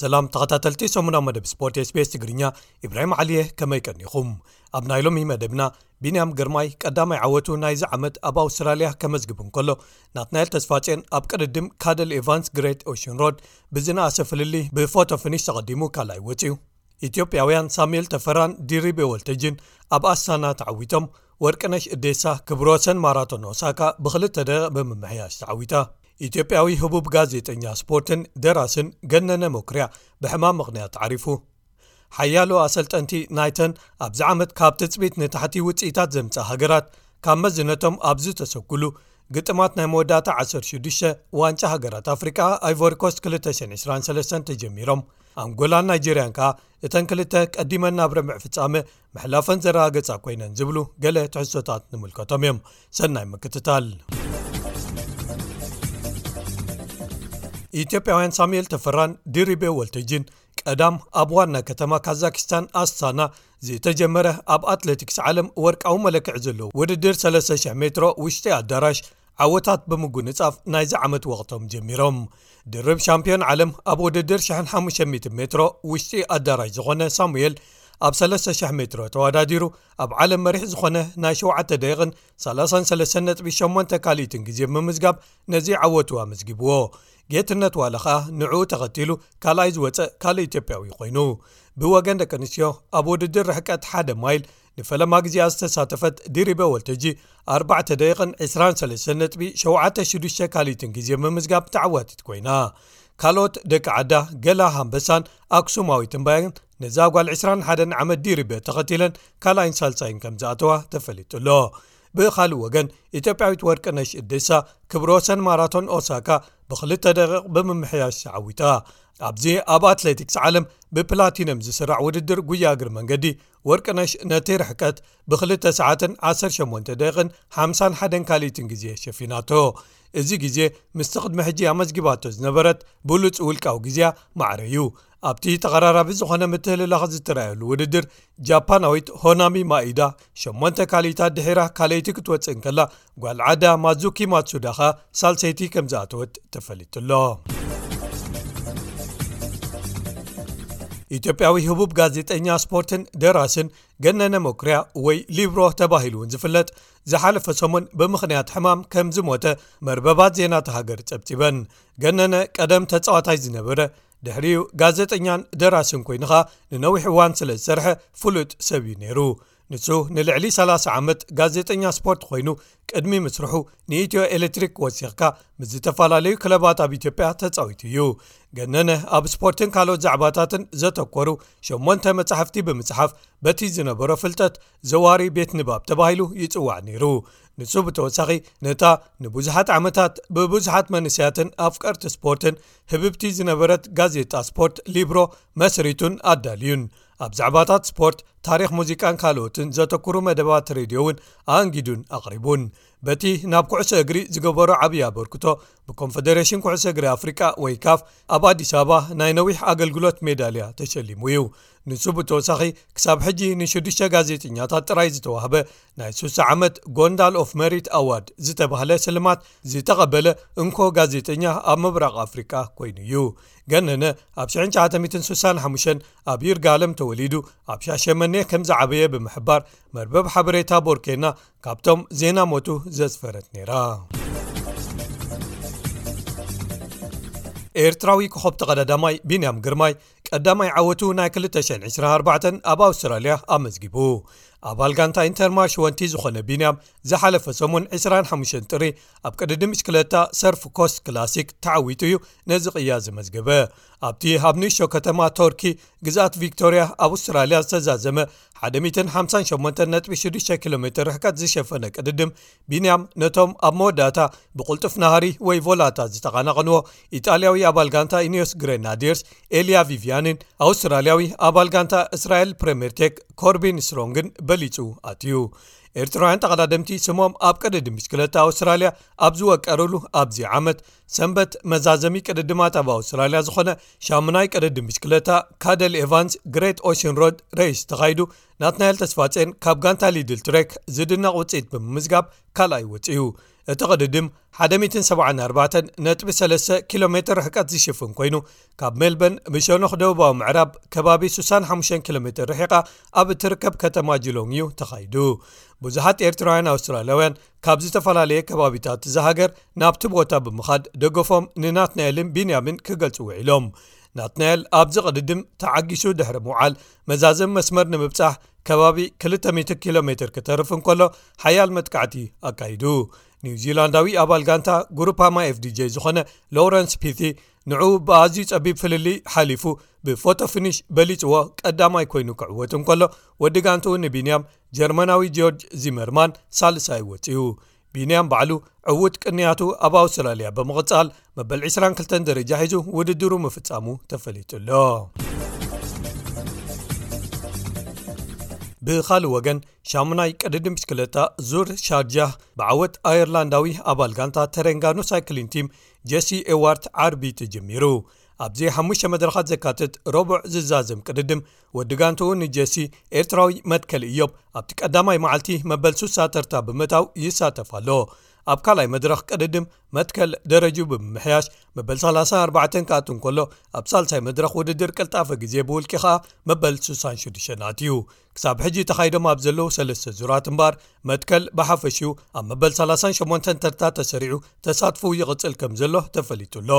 ሰላም ተኸታተልቲ ሰሙናዊ መደብ ስፖርት ስቤስ ትግርኛ ኢብራሂም ዓሊየ ከመይ ቀኒኹም ኣብ ናይሎም መደብና ቢንያም ግርማይ ቀዳማይ ዓወቱ ናይዚ ዓመት ኣብ ኣውስትራልያ ከመዝግብ እንከሎ ናትናኤል ተስፋጼን ኣብ ቅድድም ካደል ኤቫንስ ግሬት ኦሽን ሮድ ብዝነኣሰ ፍልሊ ብፎቶ ፍኒሽ ተቐዲሙ ካልኣይ ወፅዩ ኢትዮጵያውያን ሳሙኤል ተፈራን ዲሪቤ ወልተጅን ኣብ ኣስታና ተዓዊቶም ወርቅነሽ እዴሳ ክብሮ ሰን ማራቶን ኦሳካ ብክልተ ደቂ ብምምሕያሽ ተዓዊታ ኢትዮጵያዊ ህቡብ ጋዜጠኛ ስፖርትን ደራስን ገነነ ሞክርያ ብሕማም ምኽንያት ተዓሪፉ ሓያሎ ኣሰልጠንቲ ናይተን ኣብዚ ዓመት ካብ ትጽቢት ንታሕቲ ውጽኢታት ዘምጽእ ሃገራት ካብ መዝነቶም ኣብ ዝተሰጉሉ ግጥማት ናይ መወዳእታ 16 ዋንጫ ሃገራት ኣፍሪቃ ኣይቮሪኮስ 223 ተጀሚሮም ኣንጎላን ናይጀርያን ከኣ እተን ክልተ ቀዲመን ናብ ረምዕ ፍጻመ ምሕላፈን ዘረጋገጻ ኮይነን ዝብሉ ገለ ትሕሶታት ንምልከቶም እዮም ሰናይ ምክትታል ኢትዮጵያውያን ሳሙኤል ተፈራን ድሪቤ ወልተጅን ቀዳም ኣብ ዋና ከተማ ካዛኪስታን ኣስታና ዝተጀመረ ኣብ ኣትለቲክስ ዓለም ወርቃዊ መለክዒ ዘለዎ ውድድር 3,00 ሜትሮ ውሽጢ ኣዳራሽ ዓወታት ብምጉንጻፍ ናይዚ ዓመት ወቕቶም ጀሚሮም ድርብ ሻምፕዮን ዓለም ኣብ ውድድር 1500 ሜትሮ ውሽጢ ኣዳራሽ ዝኾነ ሳሙኤል ኣብ 3,00 ሜትሮ ተወዳዲሩ ኣብ ዓለም መሪሕ ዝኾነ ናይ 7 ደቕን 33.8 ካልኢትን ግዜ ብምዝጋብ ነዚ ዓወቱ ኣመዝጊብዎ ጌትነት ዋላ ኸኣ ንዕኡ ተኸቲሉ ካልኣይ ዝወጸ ካልእ ኢትዮጵያዊ ኮይኑ። ብወገን ደቂ ኣንስትዮ ኣብ ውድድር ርሕቀት ሓደ ማይል ንፈለማ ግዜኣ ዝተሳተፈት ዲሪበ ወልተጂ ኣርባዕተ ደቂቕን ዕስራን ሰለስተ ነጥቢ ሸውዓተ ሽዱሽተ ካልኢትን ግዜ ብምምዝጋብ ተዓዋቲት ኮይና። ካልኦት ደቂ ዓዳ ገላ ሃምበሳን ኣክሱማዊት እምባያን ነዛ ጓል ዕስራን ሓደን ዓመት ዲሪበ ተኸቲለን ካልኣይን ሳልሳይን ከምዝኣተዋ ተፈሊጡ'ሎ። ብኻልእ ወገን ኢትዮጵያዊት ወርቅነሽ እዴሳ ክብሪ ወሰን ማራቶን ኦሳካ ብክልተ ደቂቕ ብምምሕያሽ ተዓዊታ ኣብዚ ኣብ ኣትሌቲክስ ዓለም ብፕላቲንም ዝስራዕ ውድድር ጉያ እግሪ መንገዲ ወርቅነሽ ነቲ ርሕቀት ብ2ልተ ሰዓትን 18 ደቕን 51 ካልኢትን ግዜ ሸፊናቶ እዚ ግዜ ምስቲ ቅድሚ ሕጂ ኣመዝጊባቶ ዝነበረት ብሉፅ ውልቃዊ ግዜያ ማዕረ እዩ ኣብቲ ተቐራራቢ ዝኾነ ምትህልላኽ ዝትረኣየሉ ውድድር ጃፓናዊት ሆናሚ ማኢዳ ሸሞንተ ካልኢታት ድሒራ ካልይቲ ክትወፅእ እንከላ ጓል ዓዳ ማዙኪ ማሱዳኻ ሳልሰይቲ ከም ዝኣተወት ተፈሊጡሎ ኢትዮጵያዊ ህቡብ ጋዜጠኛ ስፖርትን ደራስን ገነነ ሞክርያ ወይ ሊብሮ ተባሂሉ እውን ዝፍለጥ ዝሓለፈ ሰሙን ብምኽንያት ሕማም ከም ዝሞተ መርበባት ዜናተ ሃገር ጸብጺበን ገነነ ቀደም ተጻዋታይ ዝነበረ ድሕሪኡ ጋዜጠኛን ደራሲን ኮይኑኻ ንነዊሕ እዋን ስለ ዝሰርሐ ፍሉጥ ሰብ እዩ ነይሩ ንሱ ንልዕሊ 30 ዓመት ጋዜጠኛ ስፖርት ኮይኑ ቅድሚ ምስርሑ ንኢትዮ ኤሌክትሪክ ወሲኽካ ምስ ዝተፈላለዩ ክለባት ኣብ ኢትዮጵያ ተፃዊቱ እዩ ገነነ ኣብ ስፖርትን ካልኦት ዛዕባታትን ዘተኮሩ 8ን መፃሕፍቲ ብምፅሓፍ በቲ ዝነበሮ ፍልጠት ዘዋሪ ቤት ንባብ ተባሂሉ ይፅዋዕ ነይሩ ንሱ ብተወሳኺ ነታ ንብዙሓት ዓመታት ብብዙሓት መንስያትን ኣፍቀርቲ ስፖርትን ህብብቲ ዝነበረት ጋዜጣ ስፖርት ሊብሮ መስሪቱን ኣዳልዩን ኣብ ዛዕባታት ስፖርት ታሪኽ ሙዚቃን ካልኦትን ዘተክሩ መደባት ሬድዮ እውን ኣእንጊዱን ኣቕሪቡን በቲ ናብ ኩዕሶ እግሪ ዝገበሮ ዓብዪ ኣበርክቶ ብኮንፈደሬሽን ኩዕሶ እግሪ ኣፍሪቃ ወይ ካፍ ኣብ ኣዲስ ኣበባ ናይ ነዊሕ ኣገልግሎት ሜዳልያ ተሸሊሙ እዩ ንሱ ብተወሳኺ ክሳብ ሕጂ ንሽዱሽተ ጋዜጠኛታት ጥራይ ዝተዋህበ ናይ ሱሳ ዓመት ጎንዳል ኦፍ መሪት ኣዋርድ ዝተባህለ ስልማት ዝተቐበለ እንኮ ጋዜጠኛ ኣብ ምብራቕ ኣፍሪቃ ኮይኑ እዩ ገነነ ኣብ 965 ኣብ ይርጋለም ተወሊዱ ኣብ ሻሸመኔ ከም ዝዓበየ ብምሕባር መርበብ ሓበሬታ ቦርኬና ካብቶም ዜና ሞቱ ዘስፈረት ነይራ ኤርትራዊ ክኸብ ተቐዳዳማይ ቢንያም ግርማይ ቀዳማይ ዓወቱ ናይ 224 ኣብ ኣውስትራልያ ኣመዝጊቡ። ኣባል ጋንታ ኢንተር ማሽወንቲ ዝኾነ ቢንያም ዝሓለፈ ሰሙን 25 ጥሪ ኣብ ቅድድም ብሽክለታ ሰርፍ ኮስት ክላሲክ ተዓዊቱ እዩ ነዚ ቅያ ዘመዝገበ ኣብቲ ሃብ ንሾ ከተማ ቶርኪ ግዝኣት ቪክቶርያ ኣብ ኣውስትራልያ ዝተዛዘመ 158.6 ኪ ሜ ርሕቀት ዝሸፈነ ቅድድም ቢንያም ነቶም ኣብ መወዳእታ ብቕልጡፍ ናህሪ ወይ ቮላታ ዝተቓናቐንዎ ኢጣልያዊ ኣባል ጋንታ ኢንዮስ ግሬናድየርስ ኤልያ ቪቭያንን ኣውስትራልያዊ ኣባል ጋንታ እስራኤል ፕረምየርቴክ ኮርቢን ስትሮንግን በሊጹ ኣትዩ ኤርትራውያን ተቐዳደምቲ ስሞም ኣብ ቅድድም ብሽክለታ ኣውስትራልያ ኣብ ዝወቀርሉ ኣብዚ ዓመት ሰንበት መዛዘሚ ቅድድማት ኣብ ኣውስትራልያ ዝኾነ ሻሙናይ ቅድድም ብሽክለታ ካደል ኤቫንስ ግሬት ኦሽን ሮድ ረይስ ተኻይዱ ናትናኤል ተስፋጼን ካብ ጋንታ ሊድል ትሬክ ዝድነቕ ውፅኢት ብምምዝጋብ ካልኣይ ወፅእዩ እቲ ቕድድም 174 ነጥቢ 3 ኪሎ ሜር ርሕቀት ዝሽፍን ኮይኑ ካብ ሜልበን ብሸኖኽ ደቡባዊ ምዕራብ ከባቢ 65 ኪሎ ሜር ርሒቓ ኣብ እትርከብ ከተማ ጅሎንግ እዩ ተኻይዱ ብዙሓት ኤርትራውያን ኣውስትራልያውያን ካብ ዝተፈላለየ ከባቢታት ዝሃገር ናብቲ ቦታ ብምኻድ ደገፎም ንናትናኤልን ቢንያምን ክገልጹ ውዒሎም ናትናኤል ኣብዚ ቕድድም ተዓጊሱ ድሕሪ ምውዓል መዛዘሚ መስመር ንምብጻሕ ከባቢ 200 ኪሎ ሜትር ክተርፍ እንከሎ ሓያል መጥቃዕቲ ኣካይዱ ኒውዚላንዳዊ ኣባል ጋንታ ጉሩፓማ ኤፍdj ዝኾነ ሎረንስ ፒቲ ንዕኡ ብኣዝዩ ጸቢብ ፍልልይ ሓሊፉ ብፎቶ ፍኒሽ በሊጽዎ ቀዳማይ ኮይኑ ክዕወት እንከሎ ወዲ ጋንትኡ ንቢንያም ጀርመናዊ ጆርጅ ዚመርማን ሳልሳይ ወጽኡ ቢንያም ባዕሉ ዕዉት ቅንያቱ ኣብ ኣውስትራልያ ብምቕጻል መበል 22 ደረጃ ሒዙ ውድድሩ ምፍጻሙ ተፈሊጡ ኣሎ ብኻልእ ወገን ሻሙናይ ቅድድም ብሽክለታ ዙር ሻርጃ ብዓወት ኣየርላንዳዊ ኣባል ጋንታ ተረንጋኑ ሳይክሊን ቲም ጀሲ ኤዋርት ዓርቢ ተጀሚሩ ኣብዚ ሓሙሽተ መድረኻት ዘካትት ረቡዕ ዝዛዘም ቅድድም ወዲ ጋንትኡ ንጀሲ ኤርትራዊ መትከል ኢዮብ ኣብቲ ቀዳማይ መዓልቲ መበል ሱሳ ተርታ ብምእታው ይሳተፍ ኣሎ። ኣብ ካልኣይ መድረኽ ቅድድም መትከል ደረጅኡ ብምምሕያሽ መበል ሰላሳን ኣርባዕተን ክኣቱ እንከሎ ኣብ ሳልሳይ መድረኽ ውድድር ቅልጣፈ ግዜ ብውልቂ ከኣ መበል ሱሳን ሽዱሽተን ኣትዩ። ክሳብ ሕጂ ተኻይዶም ኣብ ዘለዉ ሰለስተ ዙራት እምበኣር መትከል ብሓፈሽኡ ኣብ መበል ሰላሳን ሸሞንተን ተርታ ተሰሪዑ ተሳትፍኡ ይቕጽል ከም ዘሎ ተፈሊጡ ኣሎ።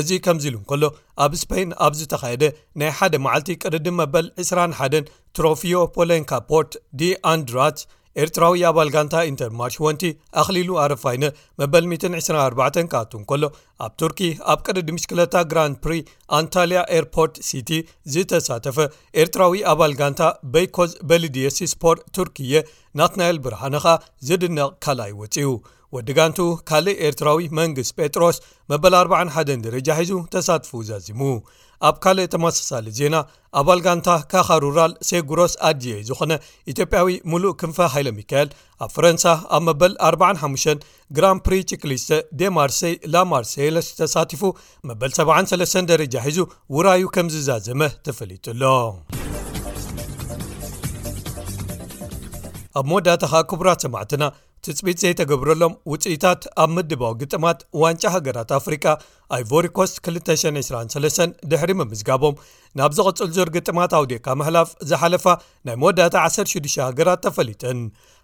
እዚ ከምዚ ኢሉ እንከሎ ኣብ ስፐይን ኣብ ዝተኻየደ ናይ ሓደ መዓልቲ ቅድድም መበል 21 ትሮፊዮ ፖለንካ ፖርት ዲ ኣንድራት ኤርትራዊ ኣባል ጋንታ ኢንተርማርሽ ወንቲ ኣኽሊሉ ኣረፋይነ መበል 124 ክኣቱ እንከሎ ኣብ ቱርኪ ኣብ ቅድዲ ምሽክለታ ግራን ፕሪ ኣንታልያ ኤርፖርት ሲቲ ዝተሳተፈ ኤርትራዊ ኣባል ጋንታ በይኮዝ በሊድየሲስፖር ቱርክየ ናትናኤል ብርሃነ ኸኣ ዝድነቕ ካልኣይ ወፅኡ ወዲ ጋንቱ ካልእ ኤርትራዊ መንግስ ጴጥሮስ መበል 41 ደረጃ ሒዙ ተሳትፉ ዛዚሙ ኣብ ካልእ ተመሳሳሊ ዜና ኣባል ጋንታ ካኻሩራል ሴጉሮስ ኣድየይ ዝኾነ ኢትዮጵያዊ ሙሉእ ክንፈ ሃይለ ሚካኤል ኣብ ፈረንሳ ኣብ መበል 45 ግራን ፕሪ ቺክሊስተ ዴማርሰይ ላማርሴይለስ ተሳትፉ መበል 73 ደረጃ ሒዙ ውራዩ ከም ዝዛዘመ ተፈሊጡ ኣሎ ኣብ መወዳእታ ኸኣ ክቡራት ሰማዕትና ትፅቢት ዘይተገብረሎም ውፅኢታት ኣብ ምድባዊ ግጥማት ዋንጫ ሃገራት ኣፍሪቃ ኣይቮሪኮስ 223 ድሕሪ ምምዝጋቦም ናብ ዘቐፅል ዞር ግጥማት ኣውዴካ ምሕላፍ ዝሓለፋ ናይ መወዳእታ 16 ሃገራት ተፈሊጥን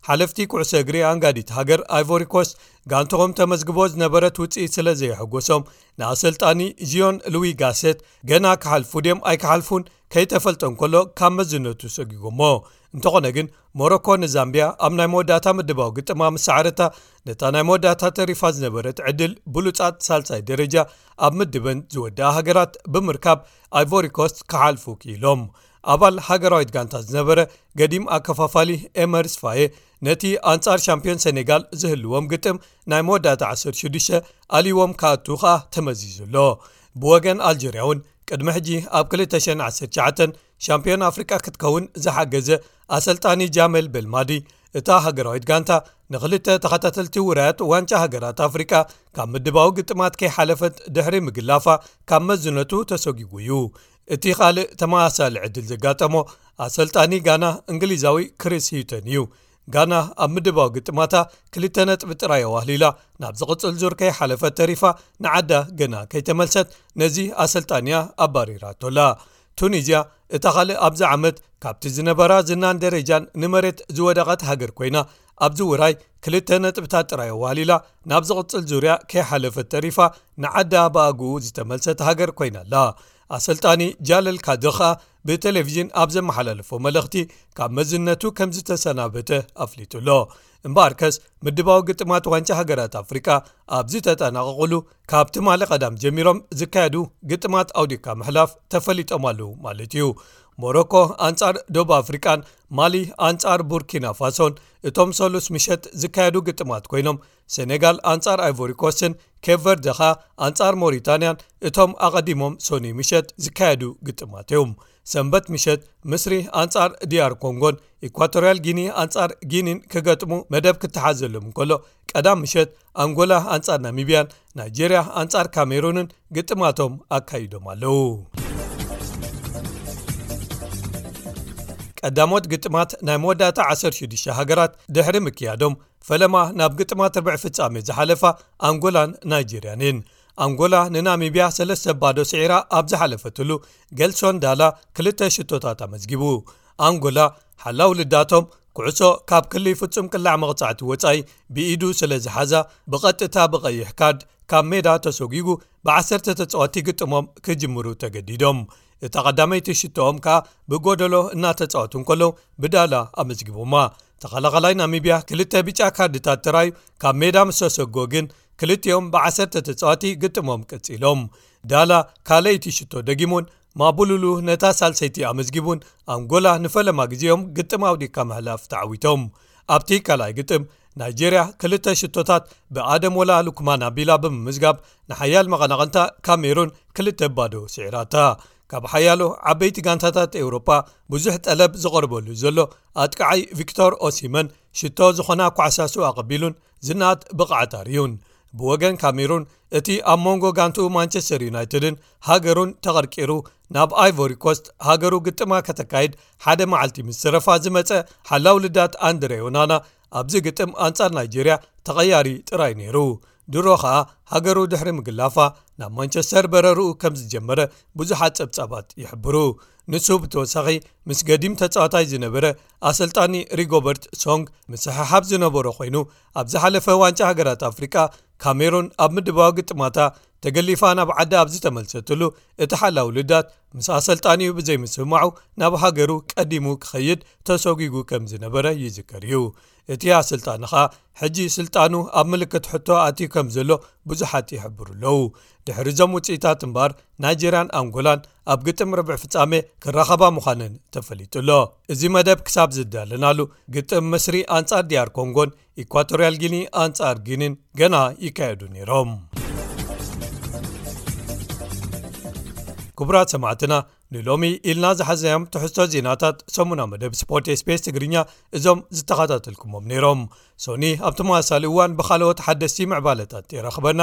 ሓለፍቲ ኩዕሶ እግሪ ኣንጋዲት ሃገር ኣይቮሪኮስ ጋንተኦም ተመዝግቦ ዝነበረት ውፅኢት ስለ ዘየሐጎሶም ንኣሰልጣኒ ዥዮን ሉዊ ጋሰት ገና ክሓልፉ ድም ኣይክሓልፉን ከይተፈልጠ እንከሎ ካብ መዝነቱ ሰጉጎሞ እንተኾነ ግን ሞሮኮ ንዛምብያ ኣብ ናይ መወዳእታ ምድባዊ ግጥማ ምስ ሰዓረታ ነታ ናይ መወዳእታ ተሪፋ ዝነበረት ዕድል ብሉጻት ሳልሳይ ደረጃ ኣብ ምድበን ዝወድኣ ሃገራት ብምርካብ ኣይቮሪኮስት ክሓልፉ ክኢሎም ኣባል ሃገራዊት ጋንታ ዝነበረ ገዲም ኣከፋፋሊ ኤመርስ ፋየ ነቲ ኣንጻር ሻምፒዮን ሰኔጋል ዝህልዎም ግጥም ናይ መወዳእታ 16 ኣልዎም ካኣቱ ከኣ ተመዚዙ ኣሎ ብወገን ኣልጀርያ እውን ቅድሚ ሕጂ ኣብ 219 ሻምፕዮን ኣፍሪቃ ክትከውን ዝሓገዘ ኣሰልጣኒ ጃመል በልማዲ እታ ሃገራዊት ጋንታ ንክልተ ተኸታተልቲ ውራያት ዋንጫ ሃገራት ኣፍሪቃ ካብ ምድባዊ ግጥማት ከይሓለፈት ድሕሪ ምግላፋ ካብ መዝነቱ ተሰጒጉ እዩ እቲ ካልእ ተመሳሳሊ ዕድል ዘጋጠሞ ኣሰልጣኒ ጋና እንግሊዛዊ ክሪስ ሂተን እዩ ጋና ኣብ ምድባዊ ግጥማታ ክልተ ነጥቢ ጥራይ ኣዋህሊላ ናብ ዝቕጽል ዙር ከይሓለፈት ተሪፋ ንዓዳ ገና ከይተመልሰት ነዚ ኣሰልጣንያ ኣባሪራቶላ ቱኒዝያ እታ ኻልእ ኣብዚ ዓመት ካብቲ ዝነበራ ዝናን ደረጃን ንመሬት ዝወደቐት ሃገር ኮይና ኣብዚ ውራይ ክልተ ነጥብታት ጥራይ ኣዋህሊላ ናብ ዝቕጽል ዙርያ ከይሓለፈት ተሪፋ ንዓዳ ብኣግኡ ዝተመልሰት ሃገር ኮይና ኣላ ኣሰልጣኒ ጃለል ካድር ኸኣ ብቴሌቭዥን ኣብ ዘመሓላለፎ መልእኽቲ ካብ መዝነቱ ከም ዝተሰናበተ ኣፍሊጡ ኣሎ እምበኣርከስ ምድባዊ ግጥማት ዋንጫ ሃገራት ኣፍሪቃ ኣብ ዝተጠናቐቕሉ ካብ ትማሊ ቀዳም ጀሚሮም ዝካየዱ ግጥማት ኣውዲቕካ ምሕላፍ ተፈሊጦም ኣሉ ማለት እዩ ሞሮኮ ኣንጻር ዶብ ኣፍሪቃን ማሊ ኣንጻር ቡርኪና ፋሶን እቶም ሰሉስ ምሸት ዝካየዱ ግጥማት ኮይኖም ሰነጋል ኣንጻር ኣይቮሪኮስን ኬቨርደ ኸኣ ኣንጻር ሞሪታንያን እቶም ኣቐዲሞም ሶኒ ምሸት ዝካየዱ ግጥማት እዮም ሰንበት ምሸት ምስሪ ኣንጻር ድያር ኮንጎን ኢኳቶርያል ጊኒ ኣንጻር ጊኒን ክገጥሙ መደብ ክተሓዘሎም እንከሎ ቀዳም ምሸት ኣንጎላ ኣንጻር ናሚብያን ናይጀርያ ኣንጻር ካሜሩንን ግጥማቶም ኣካይዶም ኣለዉ ቀዳሞት ግጥማት ናይ መወዳእታ 16 ሃገራት ድሕሪ ምክያዶም ፈለማ ናብ ግጥማት ርብዕ ፍጻሜ ዝሓለፋ ኣንጎላን ናይጀርያን እየን ኣንጎላ ንናሚብያ ሰለስተ ባዶ ስዒራ ኣብ ዝሓለፈትሉ ገልሶን ዳላ ክልተ ሽቶታት ኣመዝጊቡ ኣንጎላ ሓላው ልዳቶም ኩዕሶ ካብ ክሊ ፍጹም ቅላዕ መቕጻዕቲ ወጻኢ ብኢዱ ስለ ዝሓዛ ብቐጥታ ብቐይሕ ካርድ ካብ ሜዳ ተሰጒጉ ብ1ሰተ ተጻወቲ ግጥሞም ክጅምሩ ተገዲዶም እታ ቀዳመይቲ ሽቶኦም ከኣ ብጎደሎ እናተጻወቱ እንከሎ ብዳላ ኣመዝጊቦማ ተኸላኸላይ ናሚብያ ክልተ ብጫ ካርድታት ጥራዩ ካብ ሜዳ ምስ ተሰጎ ግን ክልቲኦም ብ1ሰተ ተጻዋቲ ግጥሞም ቅጺሎም ዳላ ካልይቲ ሽቶ ደጊሙን ማቡሉሉ ነታ ሳልሰይቲ ኣመዝጊቡን ኣንጎላ ንፈለማ ግዜኦም ግጥም ኣውዲካ ምሕላፍ ተዓዊቶም ኣብቲ ካልኣይ ግጥም ናይጀርያ ክልተ ሽቶታት ብኣደም ወላ ሉክማን ኣቢላ ብምምዝጋብ ንሓያል መቐናቕንታ ካሜሩን ክልተ ባዶ ስዒራታ ካብ ሓያሎ ዓበይቲ ጋንታታት ኤውሮጳ ብዙሕ ጠለብ ዝቐርበሉ ዘሎ ኣጥቃዓይ ቪክቶር ኦሲመን ሽቶ ዝኾና ኳዕሳሱ ኣቐቢሉን ዝናኣት ብቕዓት ኣርዩን ብወገን ካሜሩን እቲ ኣብ መንጎ ጋንቱ ማንቸስተር ዩናይትድን ሃገሩን ተቐርቂሩ ናብ ኣይቮሪኮስት ሃገሩ ግጥማ ከተካይድ ሓደ መዓልቲ ምስ ዝረፋ ዝመፀ ሓላው ልዳት ኣንድረ ዮናና ኣብዚ ግጥም ኣንፃር ናይጀርያ ተቐያሪ ጥራይ ነይሩ ድሮ ከኣ ሃገሩ ድሕሪ ምግላፋ ናብ ማንቸስተር በረርኡ ከም ዝጀመረ ብዙሓት ጸብጻባት ይሕብሩ ንሱ ብተወሳኺ ምስ ገዲም ተጻዋታይ ዝነበረ ኣሰልጣኒ ሪጎበርት ሶንግ ምስሕሓብ ዝነበሮ ኮይኑ ኣብ ዝሓለፈ ዋንጫ ሃገራት ኣፍሪቃ ካሜሮን ኣብ ምድባዊ ግጥማታ ተገሊፋ ናብ ዓዳ ኣብ ዝተመልሰትሉ እቲ ሓላው ልዳት ምስ ኣሰልጣኒኡ ብዘይምስምማዑ ናብ ሃገሩ ቀዲሙ ክኸይድ ተሰጒጉ ከም ዝነበረ ይዝከር እዩ እቲ ኣሰልጣኒ ኸኣ ሕጂ ስልጣኑ ኣብ ምልክት ሕቶ ኣትዩ ከም ዘሎ ብዙሓት ይሕብሩ ኣለዉ ድሕሪ ዞም ውፅኢታት እምበር ናይጀርያን ኣንጎላን ኣብ ግጥም ርብዒ ፍፃሜ ክራኸባ ምዃንን ተፈሊጡ ኣሎ እዚ መደብ ክሳብ ዝዳለናሉ ግጥም ምስሪ ኣንፃር ድያር ኮንጎን ኢኳቶርያል ጊኒ ኣንጻር ጊኒን ገና ይካየዱ ነይሮም ክቡራት ሰማዕትና ንሎሚ ኢልና ዝሓዘዮም ትሕዝቶ ዜናታት ሰሙና መደብ ስፖርት ስፔስ ትግርኛ እዞም ዝተኸታተልኩሞም ነይሮም ሶኒ ኣብቲ መዋሳሊ እዋን ብካልኦት ሓደስቲ ምዕባለታት የረክበና